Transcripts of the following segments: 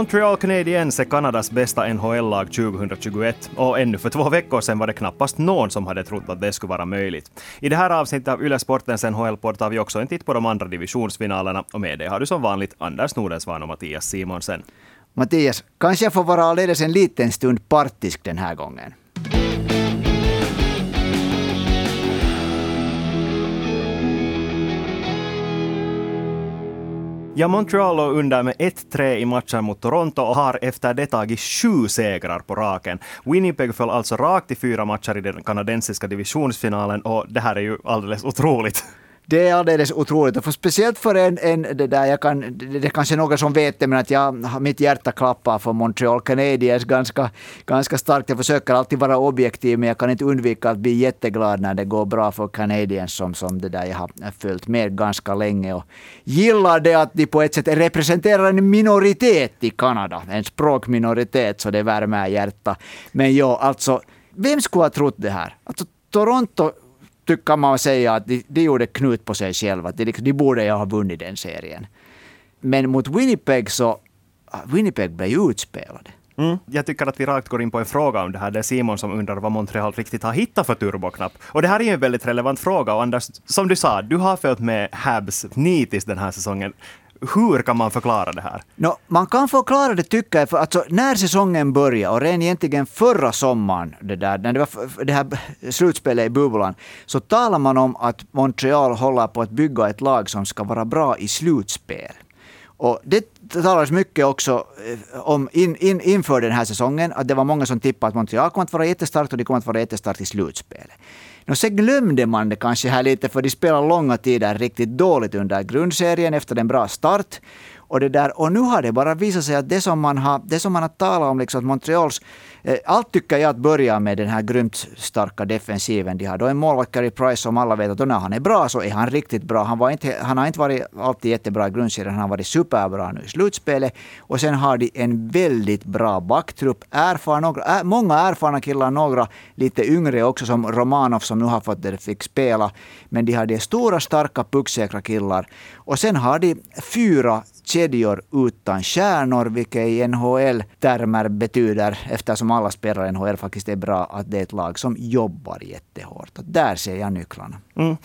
Montreal Canadiens är Kanadas bästa NHL-lag 2021 och ännu för två veckor sedan var det knappast någon som hade trott att det skulle vara möjligt. I det här avsnittet av Yle Sportens NHL-podd tar vi också en titt på de andra divisionsfinalerna och med det har du som vanligt Anders Nordensvan och Mattias Simonsen. Mattias, kanske jag får vara alldeles en liten stund partisk den här gången. Ja, Montreal låg under med 1-3 i matchen mot Toronto och har efter det tagit sju segrar på raken. Winnipeg föll alltså rakt i fyra matcher i den kanadensiska divisionsfinalen och det här är ju alldeles otroligt. Det är alldeles otroligt. Och för speciellt för en, en det där, jag kan, det är kanske någon som vet det, men att jag, mitt hjärta klappar för Montreal Canadiens ganska, ganska starkt. Jag försöker alltid vara objektiv, men jag kan inte undvika att bli jätteglad när det går bra för Canadiens som, som det där jag har följt med ganska länge. Och gillar det att de på ett sätt representerar en minoritet i Kanada, en språkminoritet, så det värmer hjärtat. Men ja, alltså, vem skulle ha trott det här? Alltså, Toronto kan man säga att de, de gjorde knut på sig själva. De, liksom, de borde ju ha vunnit den serien. Men mot Winnipeg så, Winnipeg blev ju utspelade. Mm. Jag tycker att vi rakt går in på en fråga om det här. Det är Simon som undrar vad Montreal riktigt har hittat för turboknapp. Och det här är ju en väldigt relevant fråga. Och Anders, som du sa, du har följt med Habs nitiskt den här säsongen. Hur kan man förklara det här? No, man kan förklara det tycker jag, för alltså, när säsongen började och redan egentligen förra sommaren, det där, när det var det här slutspelet i bubblan, så talar man om att Montreal håller på att bygga ett lag som ska vara bra i slutspel. Och det talades mycket också eh, om in, in, inför den här säsongen, att det var många som tippade att Montreal kommer att vara jättestarkt och de kommer att vara jättestarkt i slutspelet. Och sen glömde man det kanske här lite, för de spelade långa tider riktigt dåligt under grundserien efter en bra start. Och, det där, och nu har det bara visat sig att det som man har, det som man har talat om, liksom att Montreals Eh, allt tycker jag att börja med den här grymt starka defensiven de har. Då en målvakt Carey Price som alla vet att när han är bra så är han riktigt bra. Han, var inte, han har inte varit alltid jättebra i grundserien, han har varit superbra nu i slutspelet. Och sen har de en väldigt bra backtrupp. Erfaren, några, många erfarna killar, några lite yngre också som Romanov som nu har fått det, fick spela. Men de har de stora, starka, pucksäkra killar. Och sen har de fyra kedjor utan stjärnor, vilket i NHL-termer betyder, eftersom alla spelare i NHL faktiskt är bra, att det är ett lag som jobbar jättehårt. Och där ser jag nycklarna. Mm.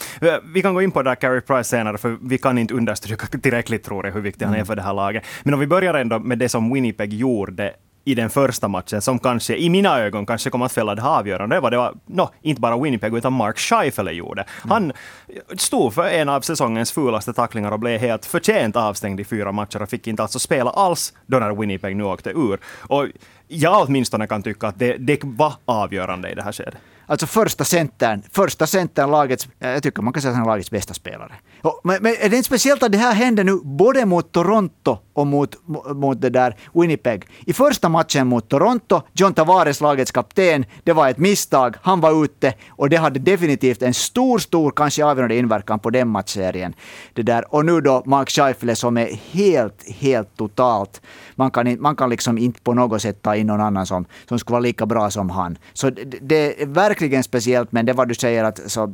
Vi kan gå in på det där Carey Price senare, för vi kan inte understryka tillräckligt, tror jag, hur viktig han är mm. för det här laget. Men om vi börjar ändå med det som Winnipeg gjorde i den första matchen som kanske, i mina ögon, kanske kom att fälla det avgörande. Det var, det var no, inte bara Winnipeg, utan Mark Scheifele gjorde. Mm. Han stod för en av säsongens fulaste tacklingar och blev helt förtjänt avstängd i fyra matcher och fick inte alltså spela alls då när Winnipeg nu åkte ur. Och jag åtminstone kan tycka att det, det var avgörande i det här skedet. Alltså första centern, första centern lagets, eh, jag tycker man kan säga att han är lagets bästa spelare. Och, men, men är det inte speciellt att det här hände nu både mot Toronto och mot, mot det där Winnipeg? I första matchen mot Toronto, John Tavares, lagets kapten, det var ett misstag, han var ute och det hade definitivt en stor, stor, kanske avgörande inverkan på den matchserien. Det där. Och nu då Mark Scheifele som är helt, helt totalt, man kan, man kan liksom inte på något sätt ta in någon annan som, som skulle vara lika bra som han. Så det, det är verkligen speciellt, men det var du säger att så,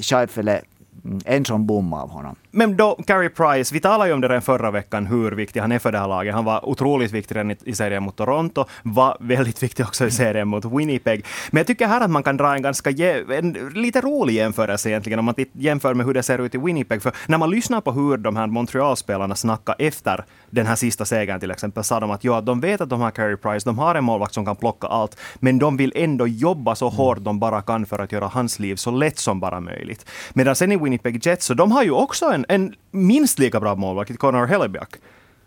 Scheifele Mm, en sån bom av honom. Men då, Carey Price, vi talade ju om det redan förra veckan, hur viktig han är för det här laget. Han var otroligt viktig redan i serien mot Toronto, var väldigt viktig också i serien mot Winnipeg. Men jag tycker här att man kan dra en ganska, en lite rolig jämförelse egentligen, om man jämför med hur det ser ut i Winnipeg. För när man lyssnar på hur de här Montreal-spelarna snackar efter den här sista segern till exempel, sa de att ja, de vet att de har Carey Price, de har en målvakt som kan plocka allt, men de vill ändå jobba så hårt de bara kan för att göra hans liv så lätt som bara möjligt. Medan sen i Winnipeg Jets, och de har ju också en, en minst lika bra målvakt, Connor Hellebuyck.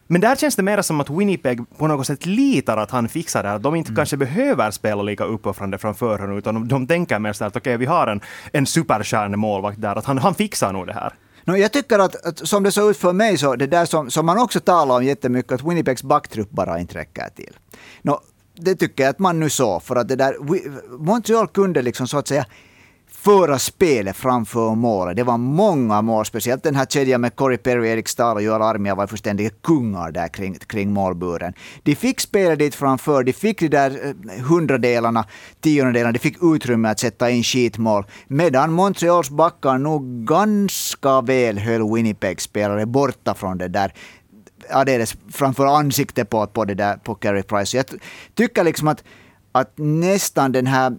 Men där känns det mer som att Winnipeg på något sätt litar att han fixar det här. Att de inte mm. kanske behöver spela lika uppoffrande från förhand, utan de, de tänker mer så att okej, okay, vi har en, en superstjärnemålvakt där, att han, han fixar nog det här. No, jag tycker att, att, som det såg ut för mig, så det där som, som man också talar om jättemycket, att Winnipegs backtrupp bara inte räcker till. No, det tycker jag att man nu såg, för att det där, Montreal kunde liksom så att säga föra spelet framför målet. Det var många mål, speciellt den här kedjan med Corey Perry, Erik Stahl och Joel Armia var fullständiga kungar där kring, kring målburen. De fick spela dit framför, de fick de där eh, hundradelarna, tiondelarna, de fick utrymme att sätta in skitmål. Medan Montreals backar nog ganska väl höll Winnipeg spelare borta från det där alldeles framför ansiktet på, på, det där, på Carey Price. Jag tycker liksom att, att nästan den här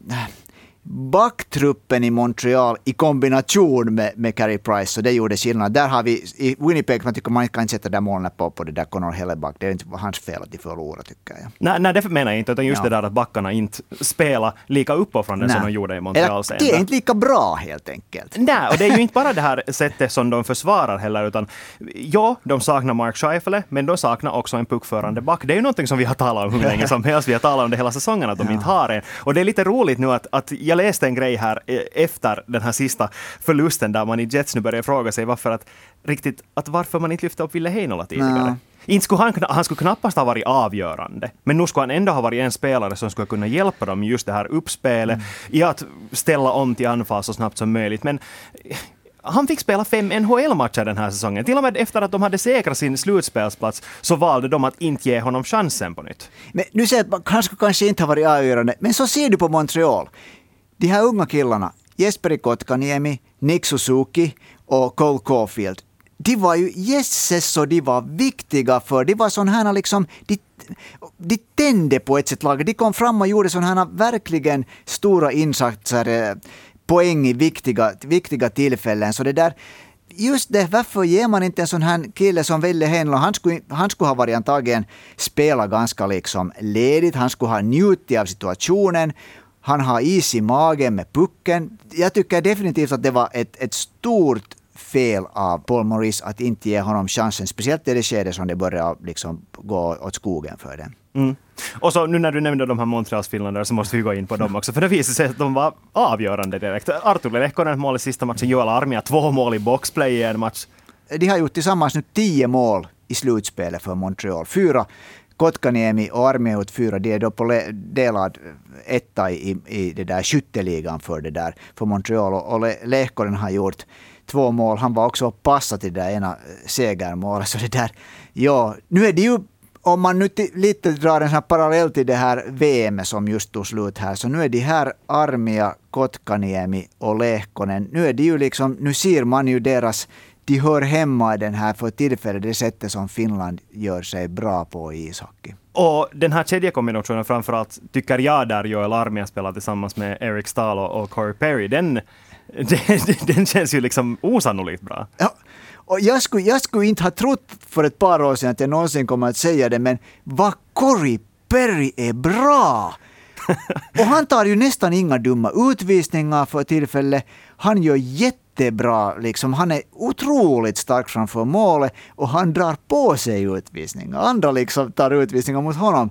backtruppen i Montreal i kombination med, med Carey Price, så det gjorde skillnad. Där har vi, i Winnipeg, man tycker man kan inte sätta där målen på, på det där Connor Helleback. Det är inte hans fel att de förlorar, tycker jag. Nej, nej, det menar jag inte, utan just ja. det där att backarna inte spelar lika uppoffrande som de gjorde i Montreal Eller, Det är inte lika bra, helt enkelt. Nej, och det är ju inte bara det här sättet som de försvarar heller, utan ja, de saknar Mark Scheifele, men de saknar också en puckförande back. Det är ju någonting som vi har talat om hur länge som helst. Vi har talat om det hela säsongen, att de ja. inte har en. Och det är lite roligt nu att, att jag jag läste en grej här eh, efter den här sista förlusten där man i Jets nu börjar fråga sig varför att riktigt, att varför man inte lyfte upp Ville Heinola tidigare. Nej. Inte skulle han, han skulle knappast ha varit avgörande, men nu skulle han ändå ha varit en spelare som skulle kunna hjälpa dem just det här uppspelet, mm. i att ställa om till anfall så snabbt som möjligt. Men han fick spela fem NHL-matcher den här säsongen. Till och med efter att de hade säkrat sin slutspelsplats så valde de att inte ge honom chansen på nytt. Men du säger att han skulle kanske inte ha varit avgörande, men så ser du på Montreal de här unga killarna, Jesperi Kotkaniemi, Nick Suzuki och Cole Caulfield, de var ju jösses så de var viktiga för, de var sådana här liksom, de, de tände på ett sätt laget. De kom fram och gjorde sådana här verkligen stora insatser, eh, poäng i viktiga, viktiga tillfällen. Så det där, just det, varför ger man inte en sån här kille som Ville Henlo, han skulle, han skulle ha varit antagligen spela ganska liksom ledigt, han skulle ha njutit av situationen han har is i magen med pucken. Jag tycker definitivt att det var ett, ett stort fel av Paul Maurice att inte ge honom chansen, speciellt i det skede som det började liksom gå åt skogen för den. Mm. Och så nu när du nämnde de här Montreals finländare så måste vi gå in på dem också, för det visade sig att de var avgörande direkt. Artur Lehkonen mål i sista matchen, Joel Armia två mål i boxplay i en match. De har gjort tillsammans nu tio mål i slutspelet för Montreal. Fyra Kotkaniemi och Armehut 4, de är då på delad etta i, i det där skytteligan för det där för Montreal. Och Lehkonen har gjort två mål. Han var också passat till det där ena eh, segermålet. Så det där, ja, nu är det ju om man nu lite drar en sån parallell till det här VM som just tog slut här, så nu är de här Armia, Kotkaniemi och Lehkonen, nu är det ju liksom, nu ser man ju deras de hör hemma i den här för tillfället, det sättet som Finland gör sig bra på i ishockey. Och den här kedjekombinationen framförallt, tycker jag, där Joel Armia spelar tillsammans med Eric Stahl och Corey Perry, den, den, den känns ju liksom osannolikt bra. Ja. Och jag skulle, jag skulle inte ha trott för ett par år sedan att jag någonsin kommer att säga det, men vad Corey Perry är bra! och han tar ju nästan inga dumma utvisningar för tillfället. Han gör jättebra. Liksom, han är otroligt stark framför målet och han drar på sig utvisningar. Andra liksom tar utvisningar mot honom.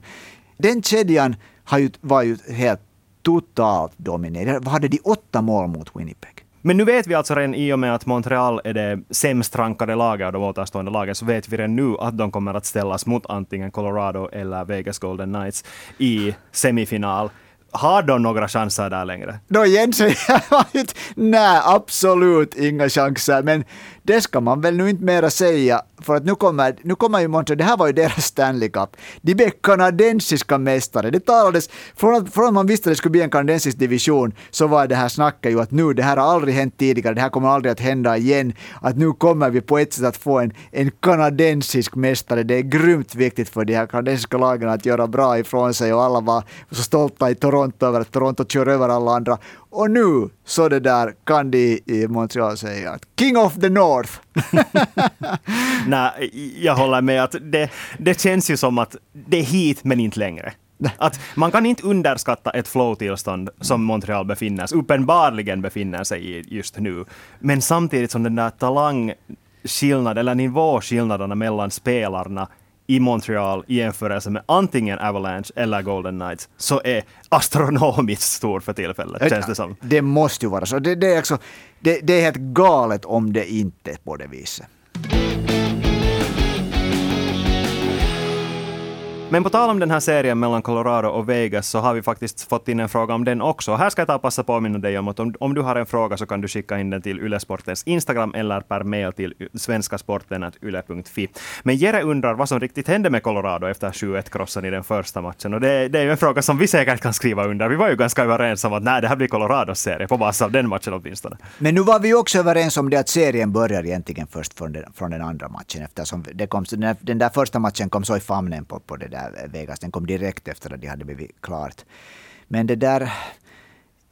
Den kedjan har ju, var ju helt totalt dominerad. Hade de åtta mål mot Winnipeg? Men nu vet vi alltså redan i och med att Montreal är det sämst rankade laget av de återstående lagen, så vet vi redan nu att de kommer att ställas mot antingen Colorado eller Vegas Golden Knights i semifinal. Har de några chanser där längre? Då igen så jag nej, absolut inga chanser. Men det ska man väl nu inte mera säga, för att nu kommer, nu kommer ju Montreal, det här var ju deras Stanley Cup. De blev kanadensiska mästare. Det talades, från att, från att man visste att det skulle bli en kanadensisk division, så var det här snacket ju att nu, det här har aldrig hänt tidigare, det här kommer aldrig att hända igen, att nu kommer vi på ett sätt att få en, en kanadensisk mästare. Det är grymt viktigt för de här kanadensiska lagen att göra bra ifrån sig och alla var så stolta i Toronto över att Toronto kör över alla andra. Och nu, så det där, kan de i Montreal säga att King of the North. Nej, jag håller med att det, det känns ju som att det är hit men inte längre. Att man kan inte underskatta ett flow-tillstånd som Montreal befinner sig, uppenbarligen befinner sig i just nu. Men samtidigt som den där talangskillnaden, eller nivåskillnaderna mellan spelarna i Montreal i jämförelse med antingen Avalanche eller Golden Knights så är astronomiskt stor för tillfället, känns det som. Det måste ju vara så. Det, det är, alltså, det, det är helt galet om det inte är på det viset. Men på tal om den här serien mellan Colorado och Vegas så har vi faktiskt fått in en fråga om den också. Här ska jag ta och passa på att påminna dig om att om, om du har en fråga så kan du skicka in den till Ylesportens Instagram eller per mail till svenskasporten.yle.fi. Men Jere undrar vad som riktigt hände med Colorado efter 7-1-krossen i den första matchen. Och det, det är ju en fråga som vi säkert kan skriva under. Vi var ju ganska överens om att nej, det här blir Colorados serie, på basis av den matchen åtminstone. Men nu var vi också överens om det att serien börjar egentligen först från den, från den andra matchen eftersom det kom, den, där, den där första matchen kom så i famnen på, på det där Vegas. Den kom direkt efter att de hade blivit klart. Men det där...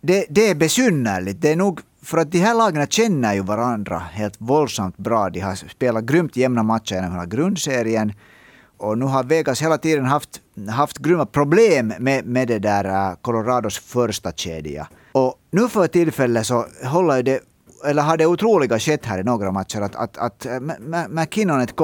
Det, det är besynnerligt. Det är nog för att de här lagen känner ju varandra helt våldsamt bra. De har spelat grymt jämna matcher genom hela grundserien. Och nu har Vegas hela tiden haft, haft grymma problem med, med det där äh, Colorados första kedja. Och nu för tillfället så håller det eller har det otroliga skett här i några matcher att, att, att eh, McKinnon et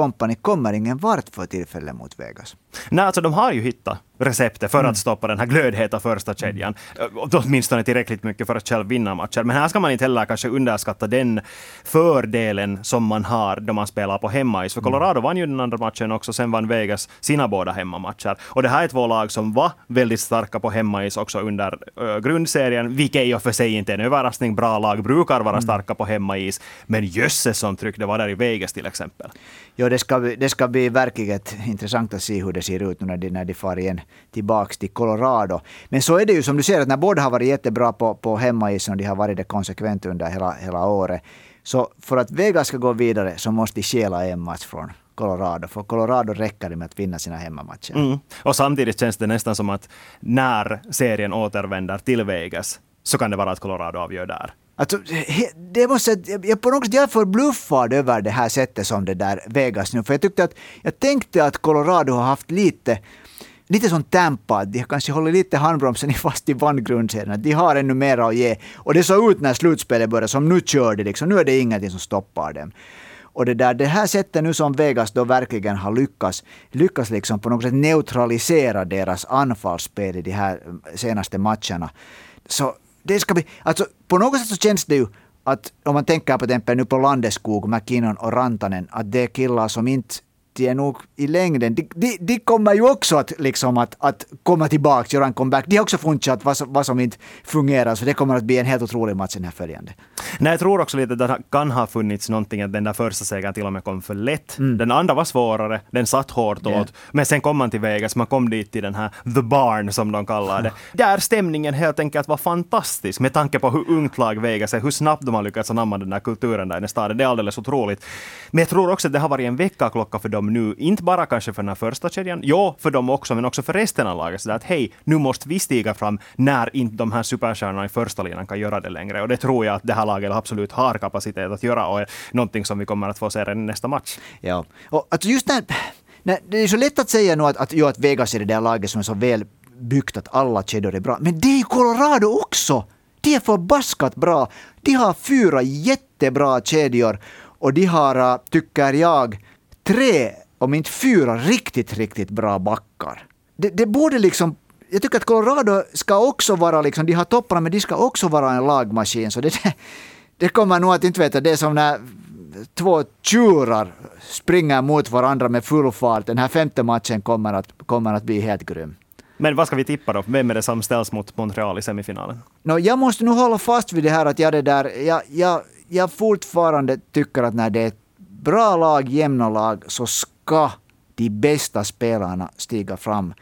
kommer ingen vart för tillfället mot Vegas. Nej, alltså de har ju hittat receptet för mm. att stoppa den här glödheta första kedjan. Mm. Åtminstone tillräckligt mycket för att själv vinna matcher. Men här ska man inte heller kanske underskatta den fördelen som man har då man spelar på hemmais. För mm. Colorado vann ju den andra matchen också, sen vann Vegas sina båda hemmamatcher. Och det här är två lag som var väldigt starka på hemmais också under uh, grundserien, vilket i och för sig inte är en överraskning. Bra lag brukar vara mm. starka på hemmais. Men jösses som tryck det var där i Vegas till exempel. Jo, det ska, det ska bli verkligen intressant att se hur det ser ut nu när de, när de far igen tillbaka till Colorado. Men så är det ju som du ser, att när båda har varit jättebra på, på hemmaisen och de har varit det konsekvent under hela, hela året. Så för att Vegas ska gå vidare så måste de stjäla en match från Colorado. För Colorado räcker det med att vinna sina hemmamatcher. Mm. Och samtidigt känns det nästan som att när serien återvänder till Vegas så kan det vara att Colorado avgör där. Alltså, det måste, jag, på något sätt, jag är förbluffad över det här sättet som det där Vegas nu. För jag tyckte att, jag tänkte att Colorado har haft lite, lite som Tampa, de har kanske håller lite handbromsen fast i vann grundserien. De har ännu mer att ge. Och det såg ut när slutspelet började som nu kör det. liksom. Nu är det ingenting som stoppar dem. Och det, där, det här sättet nu som Vegas då verkligen har lyckats, lyckats liksom på något sätt neutralisera deras anfallsspel i de här mm, senaste matcherna. Så det ska bli, alltså på något sätt så känns det ju att om man tänker på exempel nu på Landeskog, McKinnon och Rantanen, att det är killar som inte de är nog i längden, de, de, de kommer ju också att, liksom att, att komma tillbaka, göra en comeback. De har också funnit vad, vad som inte fungerar, så det kommer att bli en helt otrolig match den här följande. Nej, jag tror också lite att det kan ha funnits någonting att den där första segern till och med kom för lätt. Mm. Den andra var svårare, den satt hårt åt, yeah. men sen kom man till Vegas, man kom dit till den här The Barn som de kallar det. Där stämningen helt enkelt var fantastisk med tanke på hur ungt lag Vegas är, hur snabbt de har lyckats anamma den där kulturen där i staden. Det är alldeles otroligt. Men jag tror också att det har varit en väckarklocka för dem nu, inte bara kanske för den här första kedjan, jo, för dem också, men också för resten av laget. Så att hej, nu måste vi stiga fram när inte de här superstjärnorna i första linan kan göra det längre. Och det tror jag att det här laget absolut har kapacitet att göra och är någonting som vi kommer att få se redan i nästa match. Ja, och alltså just när, när, det är så lätt att säga nu att, att, jo, att Vegas är det där laget som är så väl byggt att alla kedjor är bra. Men det är Colorado också! De är förbaskat bra. De har fyra jättebra kedjor och de har, äh, tycker jag, tre, om inte fyra, riktigt, riktigt bra backar. Det, det borde liksom jag tycker att Colorado ska också vara, liksom, de har topparna, men de ska också vara en lagmaskin. Så det, det kommer nog att inte veta, det är som när två tjurar springer mot varandra med full fart. Den här femte matchen kommer att, kommer att bli helt grym. Men vad ska vi tippa då? Vem är det som ställs mot Montreal i semifinalen? No, jag måste nu hålla fast vid det här att jag, det där, jag, jag, jag fortfarande tycker att när det är bra lag, jämna lag, så ska de bästa spelarna stiga fram.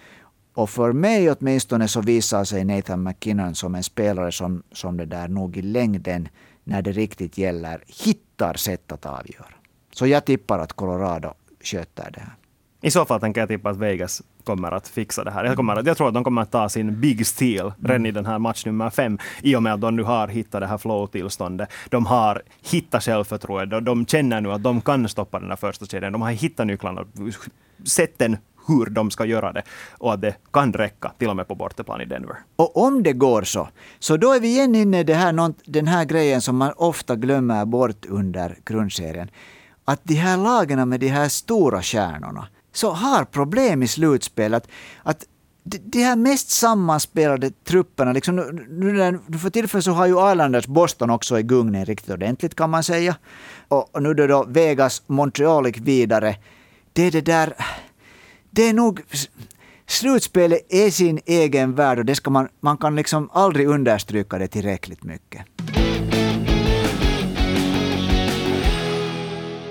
Och för mig åtminstone så visar sig Nathan McKinnon som en spelare som, som det där nog i längden, när det riktigt gäller, hittar sätt att avgöra. Så jag tippar att Colorado sköter det här. I så fall tänker jag tippa att Vegas kommer att fixa det här. Jag, kommer att, jag tror att de kommer att ta sin big steal mm. redan i den här match nummer fem, i och med att de nu har hittat det här flow-tillståndet. De har hittat självförtroende, de känner nu att de kan stoppa den här första kedjan. De har hittat nycklarna, sätten hur de ska göra det och att det kan räcka till och med på bortaplan i Denver. Och om det går så, så då är vi igen inne i det här, den här grejen som man ofta glömmer bort under grundserien. Att de här lagen med de här stora stjärnorna så har problem i slutspelet. Att de här mest sammanspelade trupperna, liksom, nu, nu för tillfället så har ju Islanders Boston också i gungning riktigt ordentligt kan man säga. Och, och nu då, då Vegas, Montreal gick vidare. Det är det där det är nog slutspelet är sin egen värld och det ska man, man kan liksom aldrig understryka det tillräckligt mycket.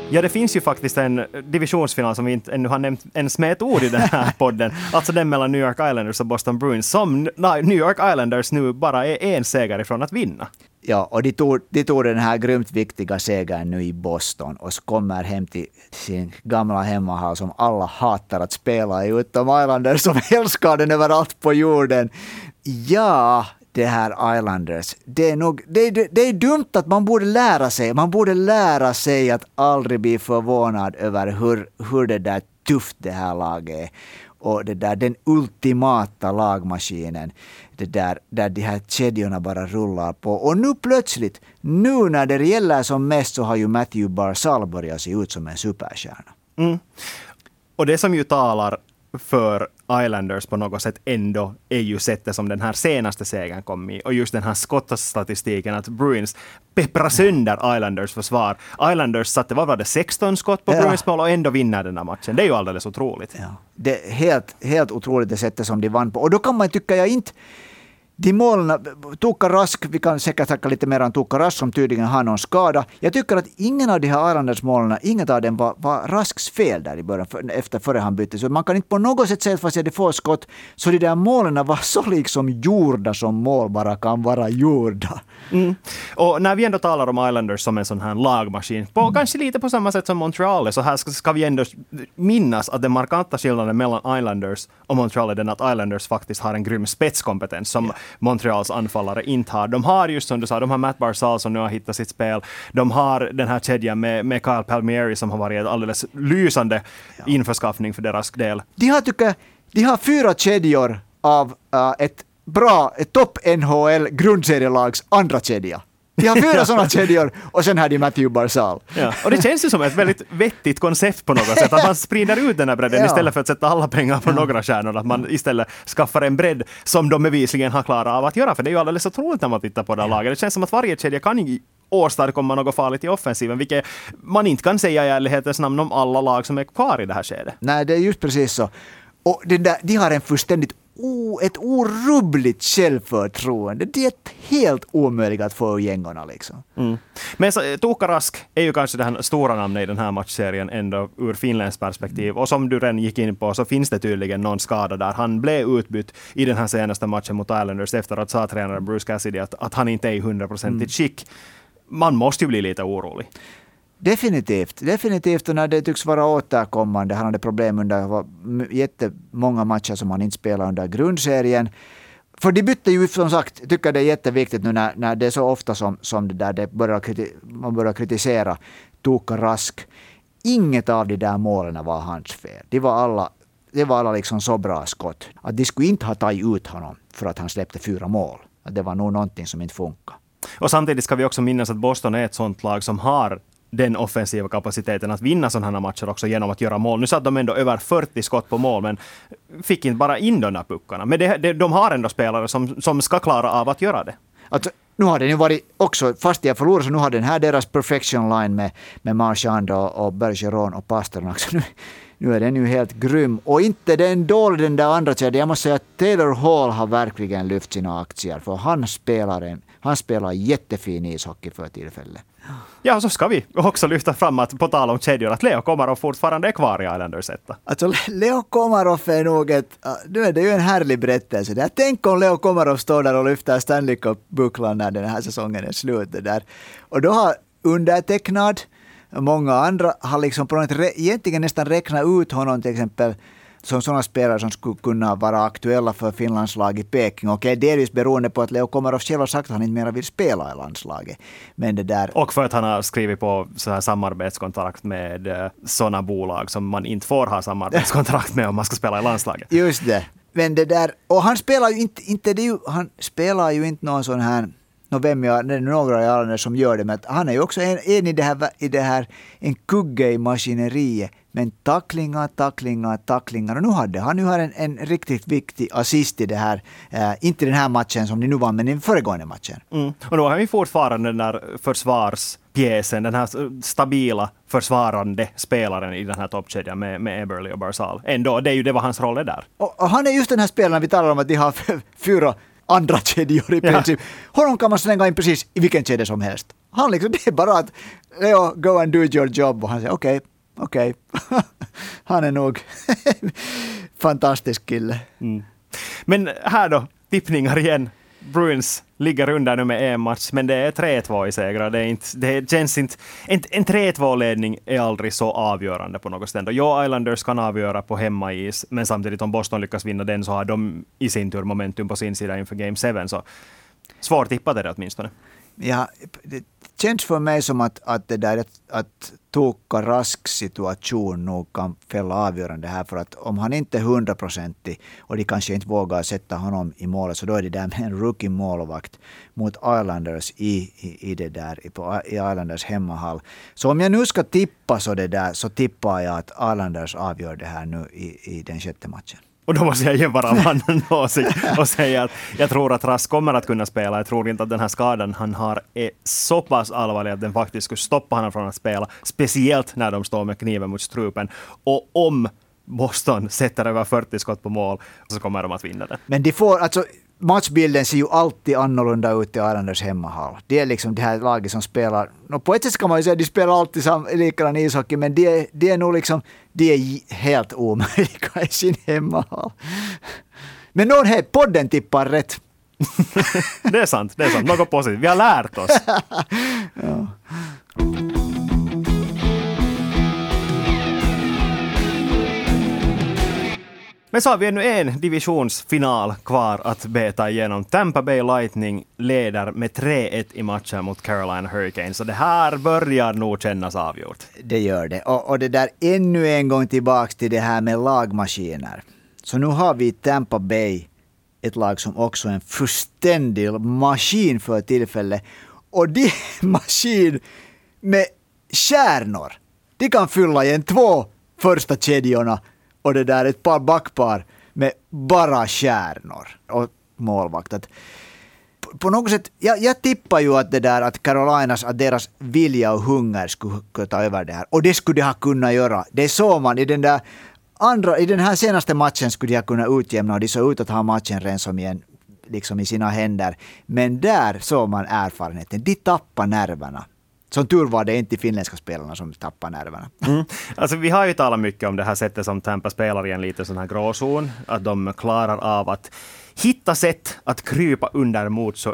Ja, det finns ju faktiskt en divisionsfinal som vi inte ännu har nämnt ens med ett ord i den här podden. alltså den mellan New York Islanders och Boston Bruins, som New York Islanders nu bara är en seger ifrån att vinna. Ja, och de tog, de tog den här grymt viktiga segern nu i Boston och kommer hem till sin gamla hemmahall som alla hatar att spela i, utom Islanders som älskar den överallt på jorden. Ja, det här Islanders. Det är, nog, det, det, det, är dumt att man borde lära sig. Man borde lära sig att aldrig bli förvånad över hur, hur det där tufft det här laget är. Och det där, den ultimata lagmaskinen, det där, där de här kedjorna bara rullar på. Och nu plötsligt, nu när det gäller som mest så har ju Matthew Barzal börjat se ut som en superstjärna. Mm. Och det som ju talar för Islanders på något sätt ändå är ju sättet som den här senaste segern kom i. Och just den här skottstatistiken att Bruins pepprar sönder Islanders försvar. Islanders satte, vad var det, 16 skott på ja. Bruins mål och ändå vinner den här matchen. Det är ju alldeles otroligt. Ja. Det är helt, helt otroligt det sättet som de vann på. Och då kan man tycka, jag inte de målen, Tuukka Rask, vi kan säkert snacka lite mer om Tuukka Rask som tydligen har någon skada. Jag tycker att ingen av de här Arlandas-målen, inget av dem var, var Rasks fel där i början, för, efter före han bytte. Så man kan inte på något sätt säga, att fast jag hade få skott, så de där målen var så liksom gjorda som mål bara kan vara gjorda. Mm. Och när vi ändå talar om Islanders som en sån här lagmaskin, på, mm. kanske lite på samma sätt som Montreal, så här ska, ska vi ändå minnas att den markanta skillnaden mellan Islanders och Montreal är den att Islanders faktiskt har en grym spetskompetens som yeah. Montreals anfallare inte har. De har just som du sa, de har Matt Barzal som nu har hittat sitt spel. De har den här kedjan med, med Kyle Palmieri som har varit en alldeles lysande ja. införskaffning för deras del. De har, tycker de har fyra kedjor av uh, ett bra, ett topp NHL grundserielags andra kedja. De har fyra sådana kedjor och sen har de Matthew Barzal. Ja, och det känns ju som ett väldigt vettigt koncept på något sätt, att man sprider ut den här bredden ja. istället för att sätta alla pengar på ja. några stjärnor, att man istället skaffar en bredd som de bevisligen har klarat av att göra, för det är ju alldeles otroligt när man tittar på det här laget. Det känns som att varje kedja kan åstadkomma något farligt i offensiven, vilket man inte kan säga i ärlighetens namn om alla lag som är kvar i det här skedet. Nej, det är just precis så. Och där, de har en fullständigt o, ett orubbligt självförtroende. Det är helt omöjligt att få ur gängorna. Liksom. Mm. Men så, Tuukka Rask är ju kanske det stora namnet i den här matchserien ändå ur finländskt perspektiv. Och som du redan gick in på så finns det tydligen någon skada där. Han blev utbytt i den här senaste matchen mot Islanders efter att sa tränaren Bruce Cassidy att, att han inte är i hundraprocentigt mm. skick. Man måste ju bli lite orolig. Definitivt, definitivt. Och när det tycks vara återkommande. Han hade problem under jättemånga matcher som han inte spelade under grundserien. För de bytte ju som sagt, tycker det är jätteviktigt nu när, när det är så ofta som, som det där det börjar kriti, man börjar kritisera Toka Rask. Inget av de där målen var hans fel. De var alla, det var alla liksom så bra skott. Att de skulle inte ha tagit ut honom för att han släppte fyra mål. Att det var nog någonting som inte funkade. Och samtidigt ska vi också minnas att Boston är ett sånt lag som har den offensiva kapaciteten att vinna sådana här matcher också genom att göra mål. Nu satt de ändå över 40 skott på mål, men fick inte bara in de där puckarna. Men det, det, de har ändå spelare som, som ska klara av att göra det. Alltså, nu har den ju varit också, fast jag förlorar så nu har den här deras perfection line med, med Marchand och, och Bergeron och Pasternak. Så nu, nu är den ju helt grym. Och inte den dålig den där andra kedjan. Jag måste säga att Taylor Hall har verkligen lyft sina aktier. För han spelar, en, han spelar jättefin ishockey för tillfället. Ja, så ska vi också lyfta fram att på tal om kedjor, att Leo Komarov fortfarande är kvar i Islanders etta. Alltså Leo Komarov är nog ett, nu är det ju en härlig berättelse. Där. Tänk om Leo Komarov står där och lyfter Stanley Cup-bucklan när den här säsongen är slut. Där. Och då har undertecknad, många andra har liksom på något, egentligen nästan räknat ut honom till exempel som sådana spelare som skulle kunna vara aktuella för Finlands lag i Peking. Okej, delvis beroende på att Leo Komarov själv har sagt att han inte mer vill spela i landslaget. Men det där... Och för att han har skrivit på så här samarbetskontrakt med eh, sådana bolag som man inte får ha samarbetskontrakt med om man ska spela i landslaget. Just det. Men det där, och han spelar ju inte, inte det, han spelar ju inte någon sån här no, vem jag, det är några i alla som gör det, men han är ju också en, en i, det här, i det här, en kugge i maskineriet. Men tacklingar, tacklingar, tacklingar. Och nu hade han nu har en, en riktigt viktig assist i det här, eh, inte den här matchen som ni nu vann, men i föregående matchen. Mm. Och då har vi fortfarande den där försvars pjäsen, den här stabila försvarande spelaren i den här toppkedjan med, med Eberly och Barzal. Ändå, det är ju det vad hans roll är där. Och, och han är just den här spelaren vi talar om att de har fyra andra kedjor i princip. Ja. Honom kan man slänga in precis i vilken kedja som helst. Han liksom, det är bara att Leo, go and do your job. Och han säger okej, okay, okej. Okay. han är nog fantastisk kille. Mm. Men här då, tippningar igen. Bruins ligger under nu med en match, men det är 3-2 i segrar. Det, är inte, det känns inte... En, en 3-2-ledning är aldrig så avgörande på något sätt. Jo, Islanders kan avgöra på hemmais, men samtidigt om Boston lyckas vinna den så har de i sin tur momentum på sin sida inför Game 7. Så är det åtminstone. Ja, det känns för mig som att, att det där att, att Tuukka Rask situation nog kan fälla avgörande här. För att om han inte är hundraprocentig och de kanske inte vågar sätta honom i målet så då är det där med en rookie målvakt mot Islanders i, i, i det där, i Islanders hemmahall. Så om jag nu ska tippa så det där så tippar jag att Islanders avgör det här nu i, i den sjätte matchen. Och då måste jag ge bara en åsikt och säga att jag tror att Rask kommer att kunna spela. Jag tror inte att den här skadan han har är så pass allvarlig att den faktiskt skulle stoppa honom från att spela. Speciellt när de står med kniven mot strupen. Och om Boston sätter över 40 skott på mål så kommer de att vinna det. Men de får, alltså matchbilden ser ju alltid annorlunda ut i Islanders hemmahall. Det är liksom det här laget som spelar, no, på ett sätt kan man ju säga att de spelar alltid sam, likadan ishockey, men det, det är nog liksom, de är helt omöjliga i sin hemmahall. Men någon här podden tippar rätt. det är sant, det är sant. Något positivt. Vi har lärt oss. ja. Men så har vi ännu en divisionsfinal kvar att beta igenom. Tampa Bay Lightning leder med 3-1 i matchen mot Carolina Hurricanes. Så det här börjar nog kännas avgjort. Det gör det. Och, och det där ännu en gång tillbaks till det här med lagmaskiner. Så nu har vi Tampa Bay, ett lag som också är en fullständig maskin för tillfället. Och det är maskin med kärnor. De kan fylla igen två första kedjorna och det där ett par backpar med bara stjärnor och målvakt. Att på något sätt, jag, jag tippar ju att det där att Carolinas, att deras vilja och hunger skulle ta över det här. Och det skulle de ha kunnat göra. Det såg man i den där andra, i den här senaste matchen skulle de ha kunnat utjämna och de såg ut att ha matchen redan som igen liksom i sina händer. Men där såg man erfarenheten. De tappar nerverna. Som tur var det inte de finländska spelarna som tappade nerverna. Mm. Alltså, vi har ju talat mycket om det här sättet som Tampa spelar i en liten sån här gråzon. Att de klarar av att hitta sätt att krypa under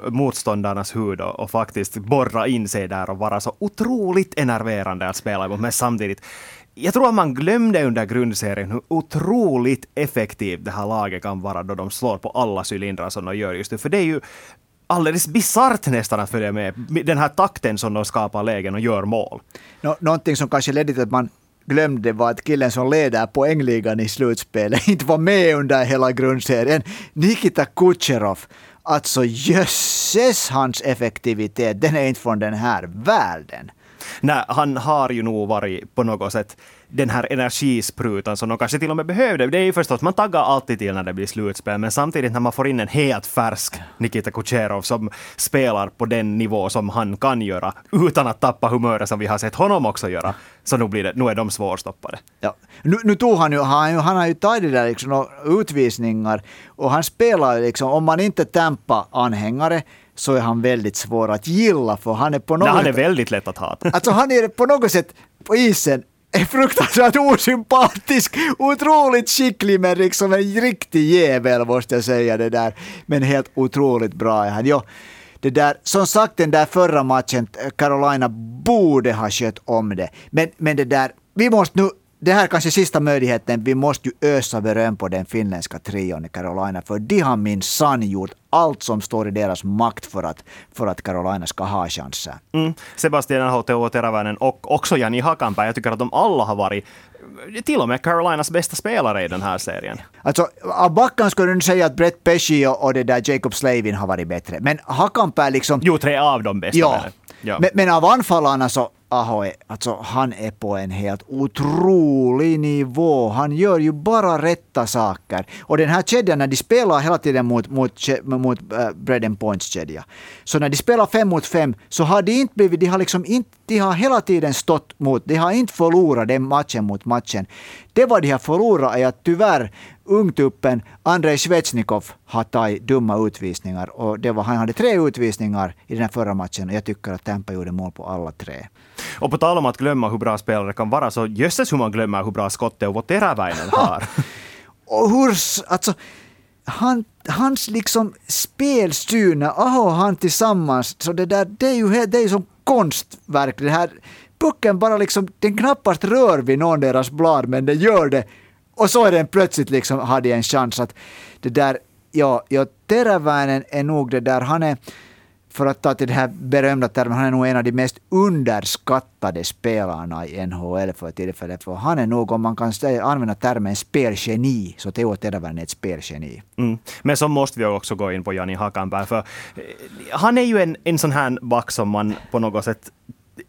motståndarnas hud och, och, faktiskt borra in sig där och vara så otroligt enerverande att spela emot. Men samtidigt, jag tror att man glömde under grundserien hur otroligt effektivt det här laget kan vara då de slår på alla cylindrar som de gör just nu. För det är ju alldeles bisarrt nästan att följa med den här takten som de skapar lägen och gör mål. Nå, någonting som kanske ledde till att man glömde var att killen som leder poängligan i slutspelet inte var med under hela grundserien. Nikita Kucherov. Alltså jösses hans effektivitet, den är inte från den här världen. Nej, han har ju nog varit på något sätt den här energisprutan som de kanske till och med behövde. Det är ju förstås, man taggar alltid till när det blir slutspel, men samtidigt när man får in en helt färsk Nikita Kucherov som spelar på den nivå som han kan göra, utan att tappa humöret som vi har sett honom också göra, så nu, blir det, nu är de svårstoppade. Ja. Nu, nu tog han ju, han, han har ju tagit där liksom utvisningar och han spelar liksom, om man inte tampa anhängare så är han väldigt svår att gilla för han är på något Nej, han är väldigt lätt att hata. Alltså han är på något sätt på isen är fruktansvärt osympatisk, otroligt skicklig men liksom en riktig jävel måste jag säga det där. Men helt otroligt bra är han. Jo, det där, som sagt den där förra matchen, Carolina borde ha skött om det. Men, men det där, vi måste nu det här kanske sista möjligheten. Vi måste ju ösa beröm på den finländska trion i Carolina, för de har minsann gjort allt som står i deras makt för att, för att Carolina ska ha chanser. Mm. Sebastian Aho, Teräväinen och också Jani Hakanpää. Jag tycker att de alla har varit till och med Carolinas bästa spelare i den här serien. Alltså, av backan skulle du säga att Brett Pesci och det där Jacob Slavin har varit bättre. Men Hakanpää liksom... Jo, tre av de bästa. Ja. ja. Men, men av anfallarna så Aho, är, alltså, han är på en helt otrolig nivå. Han gör ju bara rätta saker. Och den här kedjan, när de spelar hela tiden mot, mot, mot äh, bread and points-kedja. Så när de spelar fem mot fem så har de inte blivit, de har liksom inte, de har hela tiden stått mot, de har inte förlorat den matchen mot matchen. Det vad de har förlorat är att tyvärr ungtuppen Andrei Svechnikov har tagit dumma utvisningar och det var, han hade tre utvisningar i den här förra matchen och jag tycker att Tampa gjorde mål på alla tre. Och på tal om att glömma hur bra spelare kan vara, så jösses hur man glömmer hur bra skottet och Teräväinen har. och hur, alltså, han, hans liksom spelsyn, Aho och han tillsammans, så det där, det är ju, det är ju som konstverk. Det här, pucken bara liksom, den knappast rör vid någon deras blad, men den gör det. Och så är den plötsligt liksom, hade en chans att det där, ja, ja Teräväinen är nog det där, han är, för att ta till den här berömda termen, han är nog en av de mest underskattade spelarna i NHL för tillfället. För han är nog, om man kan använda termen spelgeni, så Teo Teräväinen är ett spelgeni. Mm. Men så måste vi också gå in på Jani Hakanpää, för eh, han är ju en, en sån här back som man på något sätt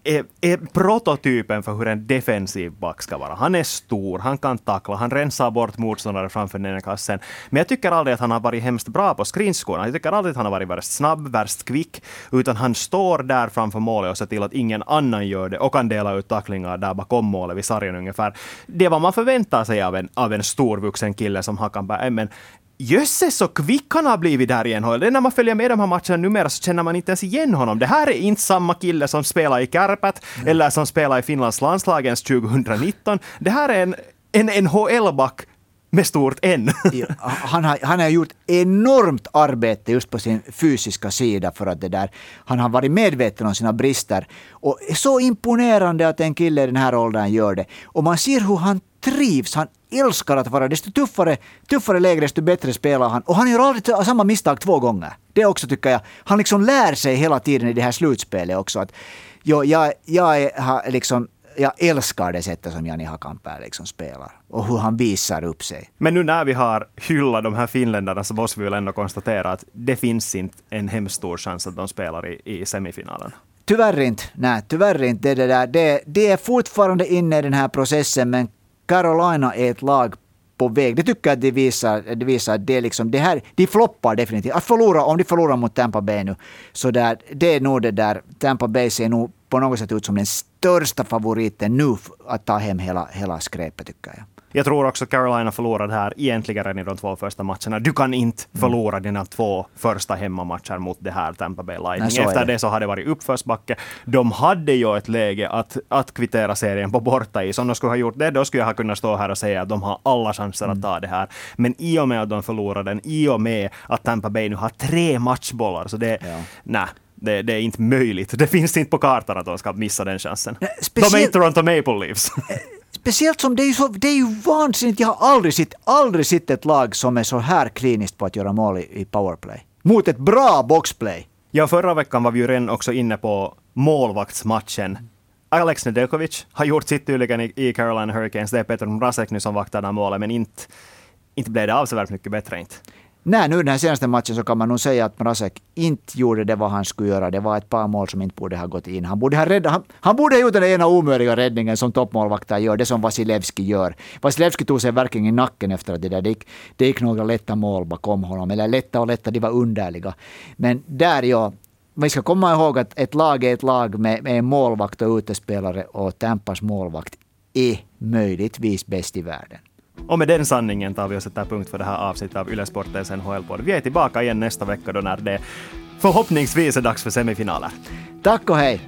är, är, prototypen för hur en defensiv back ska vara. Han är stor, han kan tackla, han rensar bort motståndare framför den kassen. Men jag tycker aldrig att han har varit hemskt bra på skridskorna. Jag tycker aldrig att han har varit värst snabb, värst kvick, utan han står där framför målet och ser till att ingen annan gör det och kan dela ut tacklingar där bakom målet vid sargen ungefär. Det är vad man förväntar sig av en, av en storvuxen kille som Hakanberg. Äh, men Jösses så kvick han har blivit där i NHL. Det är när man följer med de här matcherna numera så känner man inte ens igen honom. Det här är inte samma kille som spelar i Kärpät mm. eller som spelar i Finlands landslagens 2019. Det här är en, en NHL-back med stort N. han, har, han har gjort enormt arbete just på sin fysiska sida för att det där, han har varit medveten om sina brister. Och så imponerande att en kille i den här åldern gör det. Och man ser hur han trivs, han älskar att vara, desto tuffare, tuffare läge, desto bättre spelar han. Och han gör aldrig samma misstag två gånger. Det också tycker jag. Han liksom lär sig hela tiden i det här slutspelet också. Att, jo, jag, jag, är, liksom, jag älskar det sättet som Jani Hakanpää liksom spelar och hur han visar upp sig. Men nu när vi har hyllat de här finländarna så måste vi väl ändå konstatera att det finns inte en hemskt stor chans att de spelar i, i semifinalen. Tyvärr inte. Nej, tyvärr inte. Det, det, där. Det, det är fortfarande inne i den här processen, men Carolina är ett lag på väg. Det tycker jag att det visar. Det visar det, liksom, det här, de floppar definitivt. Att förlora, om de förlorar mot Tampa Bay nu, så där, det är nog det där. Tampa Bay ser nog på något sätt ut som den största favoriten nu att ta hem hela, hela skräpet tycker jag. Jag tror också Carolina förlorade här egentligen i de två första matcherna. Du kan inte mm. förlora dina två första hemmamatcher mot det här Tampa Bay Lightning. Nej, Efter det. det så har det varit uppförsbacke. De hade ju ett läge att, att kvittera serien på bortais. Om de skulle ha gjort det, då skulle jag ha kunnat stå här och säga att de har alla chanser mm. att ta det här. Men i och med att de förlorade den, i och med att Tampa Bay nu har tre matchbollar, så det... Ja. Nej, det, det, är inte möjligt. Det finns inte på kartan att de ska missa den chansen. Speciellt, de är inte Toronto Maple Leafs. Speciellt som det är, så, det är ju vansinnigt. Jag har aldrig sett, aldrig sett ett lag som är så här kliniskt på att göra mål i, i powerplay. Mot ett bra boxplay. Ja, förra veckan var vi ju redan också inne på målvaktsmatchen. Alex Nedeljkovic har gjort sitt tydligen i, i Carolina Hurricanes. Det är Peter Mrazek nu som vaktar det här målet, men inte, inte blev det avsevärt mycket bättre. Inte. Nej, nu den här senaste matchen så kan man nog säga att Mrazek inte gjorde det vad han skulle göra. Det var ett par mål som inte borde ha gått in. Han borde ha, rädd, han, han borde ha gjort den ena omöjliga räddningen som toppmålvakter gör, det som Vasilevski gör. Vasilevski tog sig verkligen i nacken efter att det där, det gick, det gick några lätta mål bakom honom. Eller lätta och lätta, de var underliga. Men där, ja, vi ska komma ihåg att ett lag är ett lag med, med en målvakt och utespelare och Tampas målvakt är möjligtvis bäst i världen. Och med den sanningen tar vi och sätter punkt för det här avsnittet av Yle Sportens NHL-podd. Vi är tillbaka igen nästa vecka då när det förhoppningsvis är dags för semifinaler. Tack och hej!